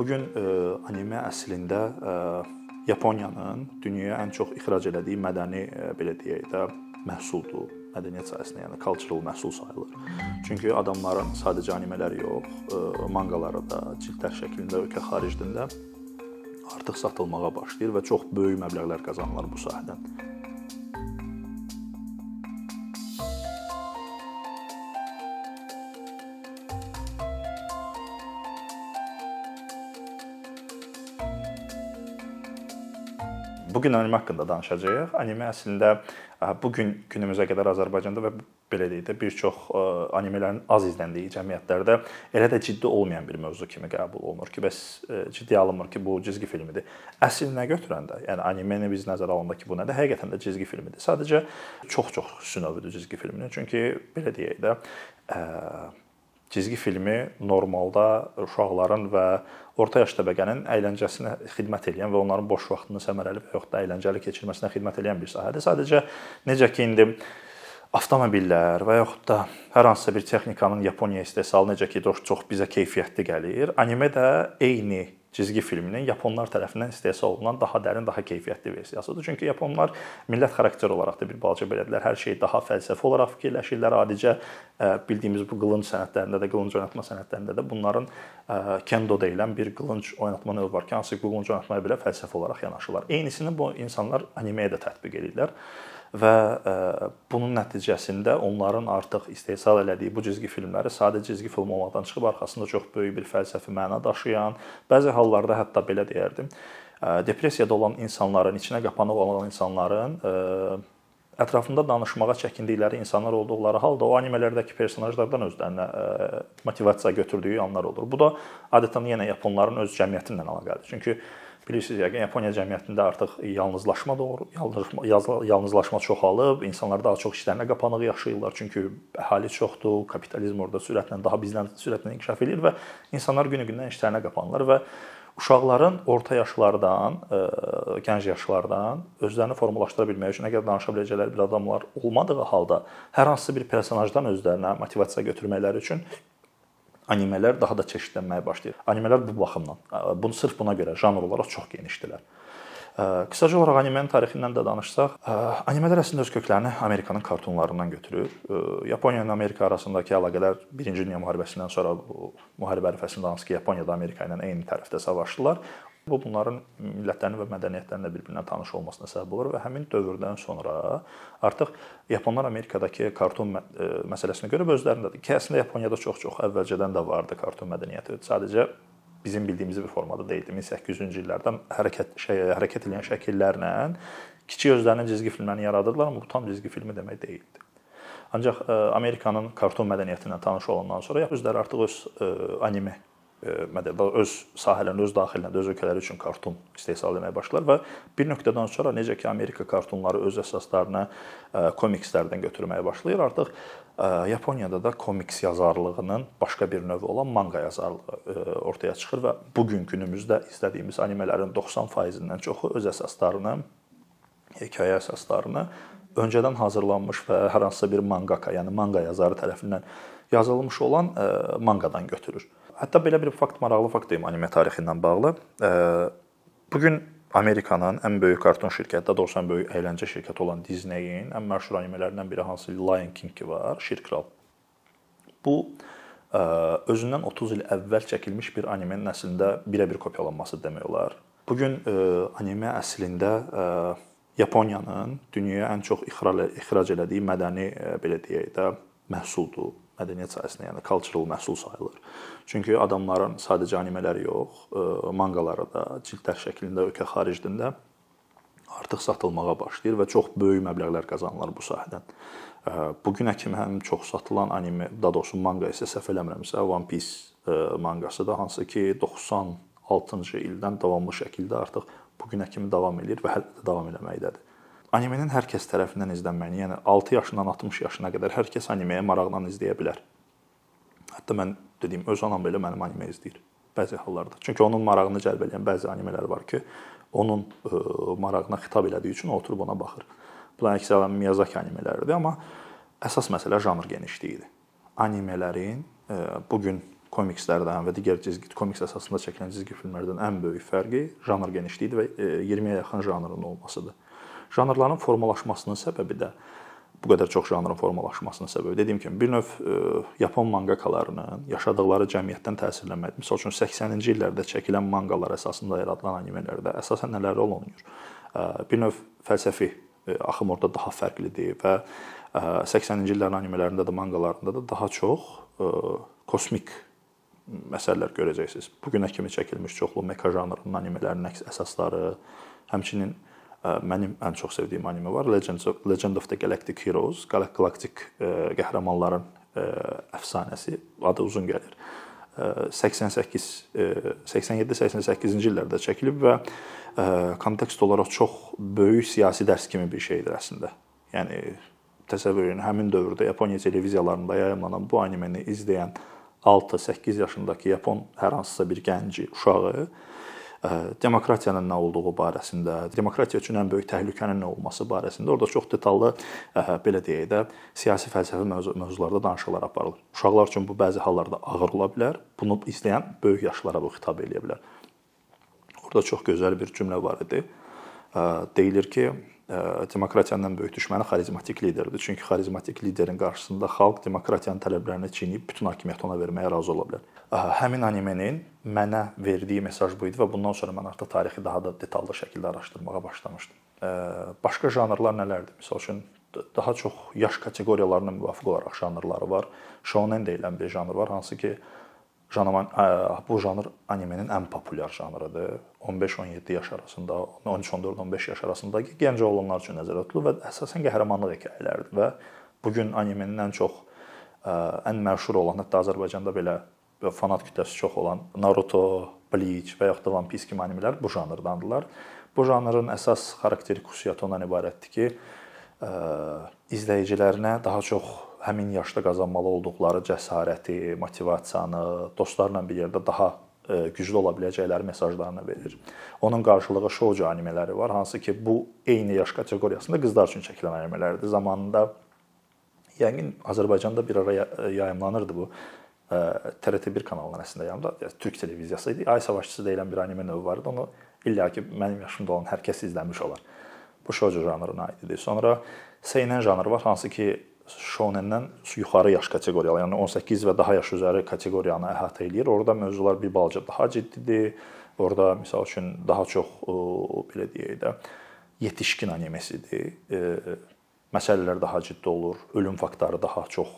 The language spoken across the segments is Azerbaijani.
Bu gün anime əslində Yaponiyanın dünyaya ən çox ixrac elədiyi mədəni belə deyək də məhsuldur. Mədəniyyət sahəsində, yəni cultural məhsul sayılır. Çünki adamların sadəcə animelər yox, manqaları da cildlər şəklində ölkə xaricində artıq satılmağa başlayır və çox böyük məbləğlər qazanırlar bu sahədən. Bu gün anime haqqında danışacağıq. Anime əslində bu gün günümüzə qədər Azərbaycanda və belə deyək də bir çox animələrin az izləndiyi cəmiyyətlərdə elə də ciddi olmayan bir mövzu kimi qəbul olunur ki, bəs ciddi alınmır ki, bu cizgi filmidir. Əslinə götürəndə, yəni animeni biz nəzərə alanda ki, bu nədir? Həqiqətən də cizgi filmidir. Sadəcə çox-çox xüsusinövüdür cizgi filminin. Çünki belə deyək də cizgi filmi normalda uşaqların və orta yaş təbəqənin əyləncəsinə xidmət edən və onların boş vaxtını səmərəli və yaxud da əyləncəli keçirməsinə xidmət edən bir sahədir. Sadəcə necə ki indi avtomobillər və yaxud da hər hansısa bir texnikanın Yaponiya istehsalı necə ki çox bizə keyfiyyətli gəlir, anime də eyni cizgi filminin yaponlar tərəfindən istehsal olunan daha dərin, daha keyfiyyətli versiyasıdır. Çünki yaponlar millət xarakter olaraq da bir balaca belədilər. Hər şey daha fəlsəfi olaraq fikirləşirlər. Adicə bildiyimiz bu qılınc sənətlərində də, qılınc oynatma sənətlərində də bunların kendo deyilən bir qılınc oynatma növü var ki, hansı qılınc oynatmaya belə fəlsəfi olaraq yanaşırlar. Eynisini bu insanlar animeyə də tətbiq edirlər və e, bunun nəticəsində onların artıq istehsal elədiyi bu cizgi filmləri sadə cizgi film olmaqdan çıxıb arxasında çox böyük bir fəlsəfi məna daşıyan, bəzi hallarda hətta belə deyərdim, e, depressiyada olan insanların, içinə qapanıq olan insanların e, ətrafında danışmağa çəkindikləri insanlar olduqları halda o animələrdəki personajlardan özlərinə motivasiya götürdüyü anlar olur. Bu da adətən yenə yaponların öz cəmiyyəti ilə əlaqəlidir. Çünki Bilirsiniz yəqin Yaponiya cəmiyyətində artıq yalnızlaşma doğru, yalnızlaşma çoxalıb, insanlar daha çox işlərinə qapanıq yaşayırlar, çünki əhali çoxdur, kapitalizm orada sürətlə daha bizdən sürətlə inkişaf edir və insanlar günü-gündən işlərinə qapanırlar və uşaqların orta yaşlardan, e, gənc yaşlardan özlərini formalaşdıra bilmək üçün əgər danışa biləcəkləri bir adamlar olmadığı halda hər hansı bir personajdan özlərinə motivasiya götürməkləri üçün animelər daha da çeşidlənməyə başlayır. Animelər bu baxımdan, bunu sırf buna görə janr olaraq çox genişdirlər. Qısaca olaraq animenin tarixindən də danışsaq, animelər əslində öz köklərini Amerikanın kartonlarından götürür. Yaponiya ilə Amerika arasındakı əlaqələr 1-ci Dünya müharibəsindən sonra müharibə ərəfəsində hansı ki, Yaponiya da Amerika ilə eyni tərəfdə savaşdılar. Bu bunların millətlərinin və mədəniyyətlərinin də bir-birinə tanış olmasına səbəb olur və həmin dövrdən sonra artıq yaponlar Amerikadakı karton e, məsələsinə görə özlərindədir. Ki, əslində Yaponiyada çox-çox əvvəlcədən də vardı karton mədəniyyəti. Sadəcə bizim bildiyimiz bir formada deyildi. 1800-cü illərdən hərəkət şey hərəkət edən şəkillərlə kiçik özlərinin cizgi filmlərini yaradırdılar, amma bu tam cizgi filmi demək deyildi. Ancaq e, Amerikanın karton mədəniyyəti ilə tanış olandan sonra özləri artıq öz e, anime öz sahələrində, öz daxilində, öz ölkələri üçün kartun istehsal etməyə başladılar və bir nöqtədən sonra necə ki Amerika kartunları öz əsaslarını komikslərdən götürməyə başlayır, artıq Yaponiyada da komiks yazarlığının başqa bir növü olan manga yazarlığı ortaya çıxır və bu gün günümüzdə izlədiyimiz animələrin 90%-dən çoxu öz əsaslarını, hekayə əsaslarını öncədən hazırlanmış və hər hansısa bir mangaka, yəni manga yazarı tərəfindən yazılmış olan manqadan götürür. Hətta belə bir fakt, maraqlı fakt deyim anime tarixi ilə bağlı. Bu gün Amerikanın ən böyük karton şirkəti, daha doğrusu ən böyük əyləncə şirkəti olan Disney-in ən məşhur animələrindən biri hansı Lion King var, Şir Kral. Bu özündən 30 il əvvəl çəkilmiş bir animenin əslində birə-bir kopyalanması demək olar. Bu gün anime əslində Yaponiyanın dünyaya ən çox ixrac elədiyi mədəni belə deyək də məhsuldur mədəniyyət sahəsində, yəni cultural məhsul sayılır. Çünki adamların sadəcə animelər yox, e, manqaları da cildlər şəklində ölkə xaricində artıq satılmağa başlayır və çox böyük məbləğlər qazanırlar bu sahədən. E, bu günə kimi həm çox satılan anime, daha doğrusu manqa isə səhv eləmirəmsə One Piece e, manqası da hansı ki 96-cı ildən davamlı şəkildə artıq bu günə kimi davam eləyir və hələ də davam eləməkdədir. Animenin hər kəs tərəfindən izlənməyini, yəni 6 yaşından 60 yaşına qədər hər kəs animeyə maraqla izləyə bilər. Hətta mən dediyim öz anam belə mənim anime izləyir bəzi hallarda. Çünki onun marağını cəlb edən bəzi animelər var ki, onun e, marağına xitab elədiyi üçün oturub ona baxır. Bunlar əksərən Miyazaki animələridir, amma əsas məsələ janr genişliyidir. Animələrin ə, e, bu gün komikslərdən və digər cizgi komiks əsasında çəkilən cizgi filmlərdən ən böyük fərqi janr genişliyidir və 20-yə yaxın janrın olmasıdır. Janrların formalaşmasının səbəbi də bu qədər çox janrın formalaşmasının səbəbi dediyim kimi bir növ ə, Yapon mangakalarının yaşadıkları cəmiyyətdən təsirlənmək. Məsəl üçün 80-ci illərdə çəkilən manqalar əsasında yaradılan animelərdə əsasən nələr olunur? Bir növ fəlsəfi axım orada daha fərqlidir və 80-ci illərin animelərində də, manqalarında da daha çox kosmik məsələlər görəcəksiniz. Bu günə kimi çəkilmiş çoxlu mecha janrının animelərinin əsasları, həmçinin mənim ən çox sevdiyim anime var. Legend of, Legend of the Galactic Heroes, Galaktik qəhrəmanların əfsanəsi. Adı uzun gəlir. 88 87-88-ci illərdə çəkilib və kontekst olaraq çox böyük siyasi dərs kimi bir şeydir əslində. Yəni təsəvvür edin, həmin dövrdə Yaponiya televiziyalarında yayımlanan bu animeni izləyən 6-8 yaşındakı yapon hər hansısa bir gənci, uşağı demokratiyanın nə olduğu barəsində, demokratiya üçün ən böyük təhlükənin nə olması barəsində orada çox detallı belə deyək də siyasi fəlsəfi mövzu mövzularda danışıqlar aparılır. Uşaqlar üçün bu bəzi hallarda ağır ola bilər. Bunu izləyən böyük yaşlara bu xitab edə bilər. Orada çox gözəl bir cümlə var idi. Deyilir ki, demokratiyanın ən böyük düşməni xarizmatik liderdir. Çünki xarizmatik liderin qarşısında xalq demokratiyanın tələblərini çiynəyib bütün hakimiyyəti ona verməyə razı ola bilər. Həmin animenin mənə verdiyi mesaj bu idi və bundan sonra mən artıq tarixi daha da detallı şəkildə araşdırmağa başlamışdım. Başqa janrlar nələrdir? Məsəl üçün daha çox yaş kateqoriyalarına müvafiq olaraq janrları var. Shonen deyilən bir janr var, hansı ki janr bu janr animenin ən populyar janrıdır. 15-17 yaş arasında, 13-14-15 yaş arasındakı gənc oğlanlar üçün nəzərdə tutulur və əsasən qəhrəmanlıq hekayələridir və bu gün animenin ən çox ən məşhur olan, hətta Azərbaycanda belə fanat kütləsi çox olan Naruto, Bleach və yaxud da One Piece kimi animelər bu janrdandırlar. Bu janrın əsas xarakterik xüsusiyyəti ondan ibarətdir ki, izləyicilərinə daha çox həmin yaşda qazanmalı olduqları cəsarəti, motivasiyanı, dostlarla bir yerdə daha e, güclü ola biləcəkləri mesajlarını verir. Onun qarşılığı shoujo animeləri var, hansı ki, bu eyni yaş kateqoriyasında qızlar üçün çəkilən animelərdir. Zamanında yəqin Azərbaycanda bir ara yayımlanırdı bu. E, TRT1 kanalından əslində yayımlanırdı. Türk televiziyası idi. Ay savaşçısı deyilən bir anime növü vardı. Onu illaki mənim yaşımda olan hər kəs izləmiş olar. Bu shoujo janrına aiddir. Sonra seinen janrı var, hansı ki, shonen-dən yuxarı yaş kateqoriyalı, yəni 18 və daha yaş üzəri kateqoriyanı əhatə eləyir. Orada mövzular bir balaca daha ciddidir. Orada məsəl üçün daha çox belə deyək də yetişkin animesidir. Məsələlər daha ciddi olur, ölüm faktları daha çox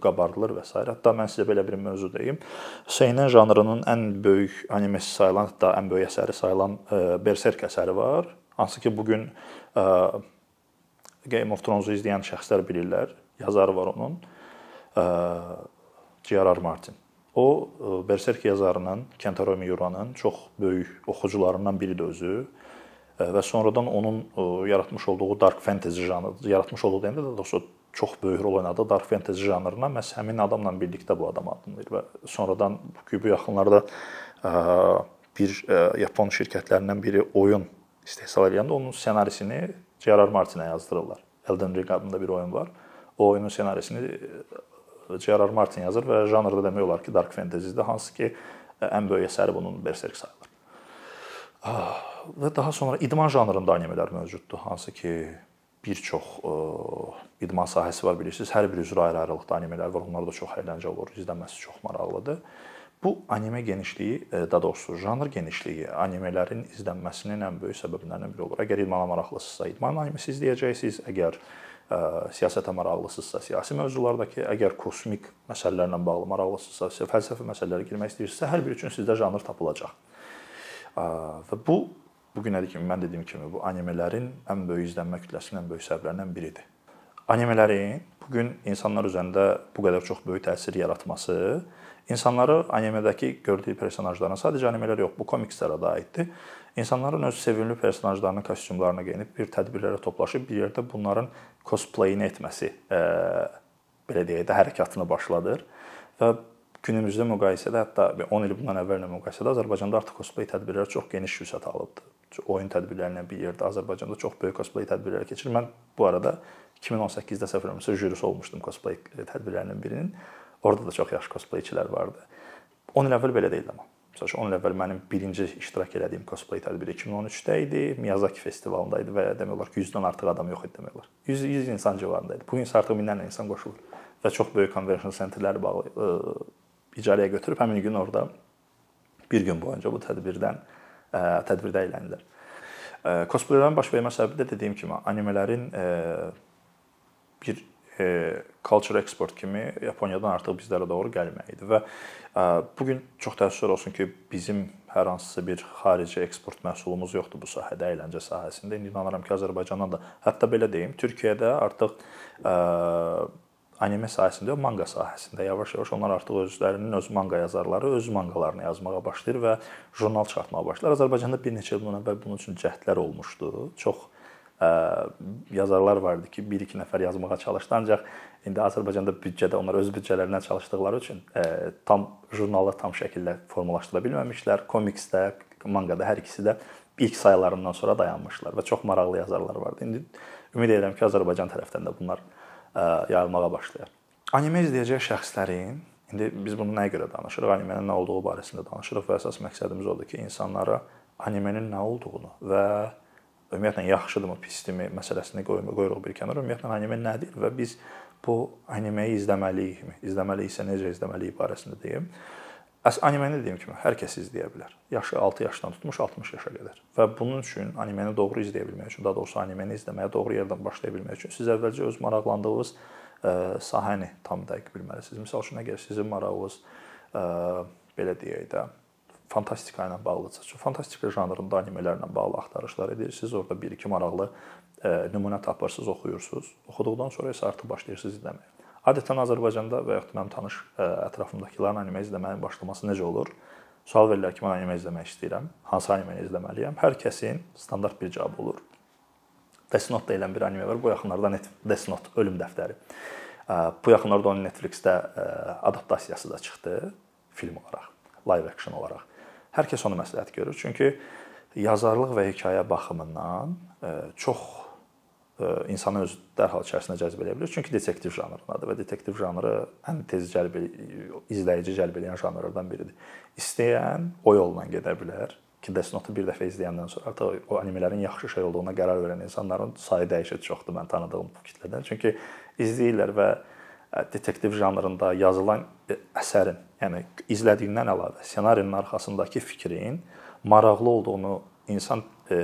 qabardılır və s. Hətta mən sizə belə bir mövzu deyim. Seinen janrının ən böyük animesi sayılan, hətta ən böyük əsəri sayılan Berserk əsəri var. Hansı ki, bu gün Game of Thrones-u izləyən şəxslər bilirlər yazarı var onun. J.R.R. Martin. O Berserk yazarının Kentaro Miura'nın çox böyük oxucularından biridir özü və sonradan onun yaratmış olduğu dark fantasy janrı, yaratmış olduğu deyəndə də doğrusu çox böyük rol oynadı dark fantasy janrına məhz həmin adamla birlikdə bu adam adlanır və sonradan bu yaxınlarda bir Yapon şirkətlərindən biri oyun istehsal edəndə onun ssenarisini J.R.R. Martinə yazdırırlar. Elden Ring adında bir oyun var. O oyunun ssenarisini J.R.R. Martin yazır və janrda demək olar ki, dark fantasy-dir, hansı ki, ən böyük əsəri bunun Berserk sayılır. Və daha sonra idman janrında animelər mövcuddur, hansı ki, bir çox idman sahəsi var bilirsiniz. Hər biri üzrə ayrı-ayrılıqda animelər var. Onlar da çox əyləncəli olur, izləməsi çox maraqlıdır. Bu anime genişliyi, daha doğrusu janr genişliyi animelerin izlənməsinin ən böyük səbəblərindən biri olur. Əgər idmana maraqlısınızsa, idman animesi izləyəcəksiniz. Əgər siyasətə maraqlısınızsa, siyasi mövzulardakı, əgər kosmik məsələlərlə bağlı maraqlısınızsa, fəlsəfi məsələlərə girmək istəyirsinizsə, hər biri üçün sizdə janr tapılacaq. Və bu bu günədək kimi mən dediyim kimi bu animelerin ən böyük izlənmə kütləsinin ən böyük səbəblərindən biridir. Animelerin bu gün insanlar üzərində bu qədər çox böyük təsir yaratması insanları animedəki gördüyü personajların sadəcə animelər yox, bu komikslərə də aiddir İnsanların öz sevimli personajlarının kostyumlarını geyinib bir tədbirlərə toplaşıb bir yerdə bunların cosplayini etməsi, e, belə deyək də, hərəkatını başladır və günümüzdə müqayisədə hətta 10 il bundan əvvəllə müqayisədə Azərbaycanda artıq cosplay tədbirləri çox geniş vüsət alıbdı. Oyun tədbirlərinə bir yerdə Azərbaycanda çox böyük cosplay tədbirləri keçirir. Mən bu arada 2018-də səhv eləmirəmsə jürisi olmuşdum cosplay tədbirlərinin birinin. Orada da çox yaxşı cosplayçilər vardı. 10 il əvvəl belə deyildi amma. Məsələn, 10 il əvvəl mənim birinci iştirak elədiyim cosplay tədbiri 2013-də idi. Miyazaki festivalında idi və demək olar ki, 100-dən artıq adam yox idi demək olar. 100 100 insan civarında idi. Bu gün artıq minlərlə insan qoşulur və çox böyük convention centerləri bağlı ə, icarəyə götürüb həmin gün orada bir gün boyunca bu tədbirdən ə, tədbirdə əylənirlər. Cosplaylərin baş vermə səbəbi də dediyim kimi animələrin ə, bir e, culture export kimi Yaponiyadan artıq bizlərə doğru gəlməyi və e, bu gün çox təəssüf olsun ki, bizim hər hansısa bir xarici eksport məhsulumuz yoxdur bu sahədə, əyləncə sahəsində. İndi inanıram ki, Azərbaycandan da, hətta belə deyim, Türkiyədə artıq e, anime sahəsində, manga sahəsində yavaş-yavaş onlar artıq özlərinin öz manga yazarları öz manqalarını yazmağa başlayır və jurnal çıxartmağa başlayır. Azərbaycanda bir neçə il bundan əvvəl bunun üçün cəhdlər olmuşdu. Çox yazarlar vardı ki, 1-2 nəfər yazmağa çalışdı, ancaq indi Azərbaycanda büdcədə onlar öz büdcələrindən çalışdıqları üçün tam jurnalı tam şəkildə formalaşdıra bilməmişlər. Komiksdə, manqada hər ikisi də ilk sayılarından sonra dayanmışlar və çox maraqlı yazarlar vardı. İndi ümid edirəm ki, Azərbaycan tərəfdən də bunlar yayılmağa başlayar. Anime izləyəcək şəxslərin indi biz bunu nəyə görə danışırıq? Animenin nə olduğu barəsində danışırıq və əsas məqsədimiz odur ki, insanlara animenin nə olduğunu və ümumiyyətlə yaxşıdırmı, pisdirmi məsələsini qoyuruq bir kənara. Ümumiyyətlə anime nədir və biz bu animeyi izləməliyikmi? İzləməliyiksə necə izləməliyik barəsində deyim. Əs animeni dediyim kimi hər kəs izləyə bilər. Yaşı 6 yaşdan tutmuş 60 yaşa qədər. Və bunun üçün animeni doğru izləyə bilmək üçün, daha doğrusu animeni izləməyə doğru yerdən başlaya bilmək üçün siz əvvəlcə öz maraqlandığınız sahəni tam dəqiq bilməlisiniz. Məsəl üçün əgər sizin marağınız belə deyək də fantastika ilə bağlıdırsa, çünki fantastika janrında animelərlə bağlı axtarışlar edirsiniz. Orada 1-2 maraqlı e, nümunə tapırsınız, oxuyursunuz. Oxuduqdan sonra isə artıq başlayırsınız izləməyə. Adətən Azərbaycanda və yaxud mənim tanış e, ətrafımdakıların anime izləməyə başlaması necə olur? Sual verirlər ki, mən anime izləmək istəyirəm. Hansı animeni izləməliyəm? Hər kəsin standart bir cavabı olur. Death Note deyilən bir anime var. Bu yaxınlarda Death Note ölüm dəftəri. E, bu yaxınlarda onun Netflix-də adaptasiyası da çıxdı film olaraq, live action olaraq. Hər kəs onu məsləhət görür. Çünki yazarlıq və hekayə baxımından e, çox e, insanı öz dərhal içərisinə cəzb edə bilər. Çünki detektiv janrındadır və detektiv janrı ən tez cəlb izləyici cəlb edən janrlardan biridir. İstəyən o yolla gedə bilər ki, Death Note-u bir dəfə izləyəndən sonra artıq o animələrin yaxşı şey olduğuna qərar verən insanların sayı dəyişir çoxdur mən tanıdığım bu kütlədən. Çünki izləyirlər və detektiv janrında yazılan əsərin, yəni izlədiyindən əlavə ssenarinin arxasındakı fikrin maraqlı olduğunu insan e,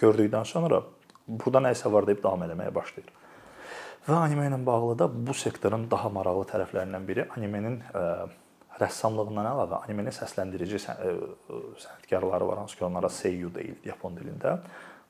gördükdən sonra burada nə isə var deyib davam etməyə başlayır. Və anime ilə bağlı da bu sektorun daha maraqlı tərəflərindən biri animenin e, rəssamlığından əlavə animenin səsləndirici e, sənətkarları var, hansı ki, onlara seiyu deyilir yapon dilində.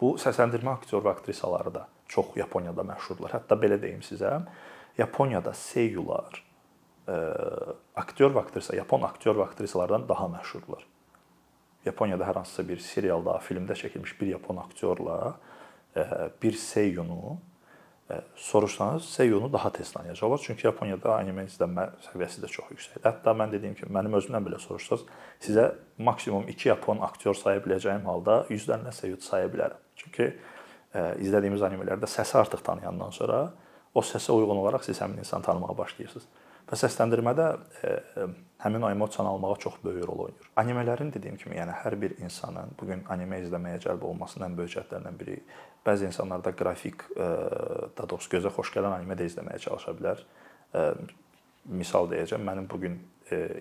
Bu səsləndirmə aktyor və aktrisaları da çox Yaponiyada məşhurlar. Hətta belə deyim sizə, Yaponiyada seiyular e, aktyor və aktrisa, Yapon aktyor və aktrisalardan daha məşhurlar. Yaponiyada hər hansısa bir serialda, filmdə çəkilmiş bir Yapon aktyorla e, bir seiyunu e, soruşsanız, seiyunu daha tez tanıyacaqlar. Çünki Yaponiyada anime izlənmə səviyyəsi də çox yüksəkdir. Hətta mən dediyim kimi, mənim özümdən belə soruşsanız, sizə maksimum 2 Yapon aktyor saya biləcəyim halda yüzlərlə seiyut saya bilərəm. Çünki izlədiyimiz animelərdə səsi artıq tanıyandan sonra o səsə uyğun olaraq siz həmin insanı tanımağa başlayırsınız. Və səsləndirmədə e, e, həmin o emosiyanı almağa çox böyük rol oynayır. Animələrin dediyim kimi, yəni hər bir insanın bu gün anime izləməyə cəlb olmasının ən böyük cəhətlərindən biri bəzi insanlar da qrafik, e, daha doğrusu gözə xoş gələn anime də izləməyə çalışa bilər. Misal deyəcəm, mənim bu gün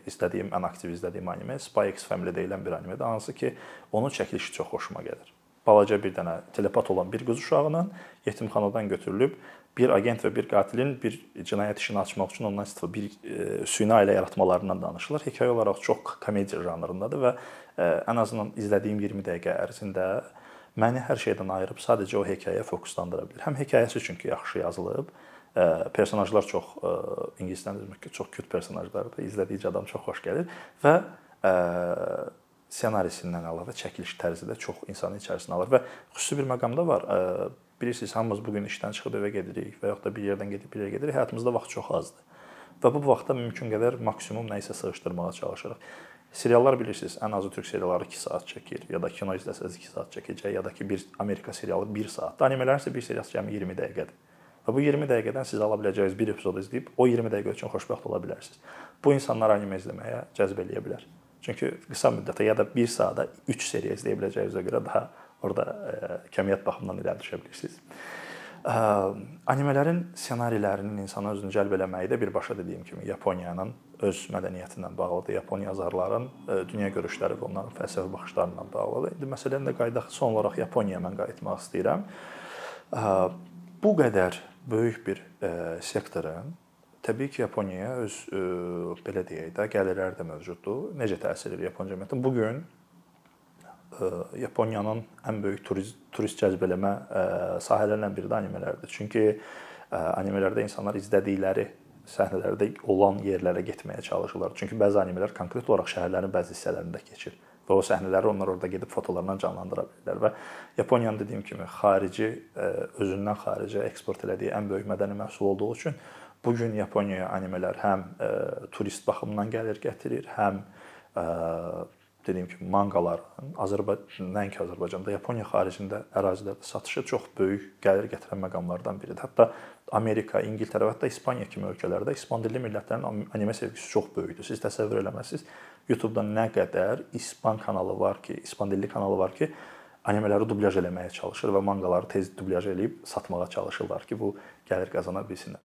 izlədiyim, ən aktiv izlədiyim anime Spy X Family deyilən bir animedir, hansı ki, onun çəkilişi çox xoşuma gəlir. Balaca bir dənə telepat olan bir qız uşağının yetimxanadan götürülüb bir agent və bir qatilin bir cinayət işini açmaq üçün ondan istifadə bir e, süni ailə yaratmalarından danışılır. Hekayə olaraq çox komediya janrındadır və e, ən azından izlədiyim 20 dəqiqə ərzində məni hər şeydən ayırıb sadəcə o hekayəyə fokuslandıra bilər. Həm hekayəsi çünki yaxşı yazılıb, e, personajlar çox ingiliscə demək ki, çox küt personajlardır. İzlədikcə adam çox xoş gəlir və ssenarisindən əlavə çəkiliş tərzi də çox insanın içərisinə alır və xüsusi bir məqamda var bilirsiniz, hamımız bu gün işdən çıxıb evə gedirik və yaxud da bir yerdən gedib bir yerə gedirik. Həyatımızda vaxt çox azdır. Və bu vaxtda mümkün qədər maksimum nə isə sığışdırmağa çalışırıq. Seriallar bilirsiniz, ən azı türk serialları 2 saat çəkir ya da kino izləsəz 2 saat çəkəcək ya da ki bir Amerika serialı 1 saat. Animelər isə bir serial cəmi 20 dəqiqədir. Və bu 20 dəqiqədən siz ala biləcəyiniz bir epizod izləyib o 20 dəqiqə üçün xoşbəxt ola bilərsiniz. Bu insanlar anime izləməyə cəzb eləyə bilər. Çünki qısa müddətə ya da 1 saata 3 seriya izləyə biləcəyinizə görə daha orada ə, kəmiyyət baxımından irəli düşə bilirsiniz. Ə, animələrin ssenarilərinin insana özünü cəlb eləməyi də birbaşa dediyim kimi Yaponiyanın öz mədəniyyətindən bağlıdır. Yapon yazarların ə, dünya görüşləri və onların fəlsəfi baxışlarından bağlıdır. İndi məsələn də qayıdaq son olaraq Yaponiyaya mən qayıtmaq istəyirəm. Ə, bu qədər böyük bir ə, sektorun Təbii ki, Yaponiyaya öz ə, belə deyək də, gəlirləri də mövcuddur. Necə təsir edir Yapon cəmiyyətinə? Bu gün Yaponiyanın ən böyük turist turist cəlb eləmə sahələrindən biri də animelərdir. Çünki ə, animelərdə insanlar izlədikləri səhnələrdə olan yerlərə getməyə çalışırlar. Çünki bəzi animelər konkret olaraq şəhərlərin bəzi hissələrində keçir və o səhnələri onlar orada gedib fotolarla canlandıra bilirlər və Yaponiyanın dediyim kimi xarici özündən xaricə eksport elədiyi ən böyük mədəni məhsul olduğu üçün bu gün Yaponiyaya animelər həm turist baxımından gəlir gətirir, həm dediyim kimi manqaların Azərbaycan nəinki Azərbaycanda, Yaponiya xaricində ərazilərdə satışı çox böyük gəlir gətirən məqamlardan biridir. Hətta Amerika, İngiltərə və hətta İspaniya kimi ölkələrdə İspan dilli millətlərin anime sevgisi çox böyükdür. Siz təsəvvür eləməsiniz, YouTube-da nə qədər İspan kanalı var ki, İspan dilli kanalı var ki, animeləri dublyaj eləməyə çalışır və manqaları tez dublyaj eləyib satmağa çalışırlar ki, bu gəlir qazana bilsinlər.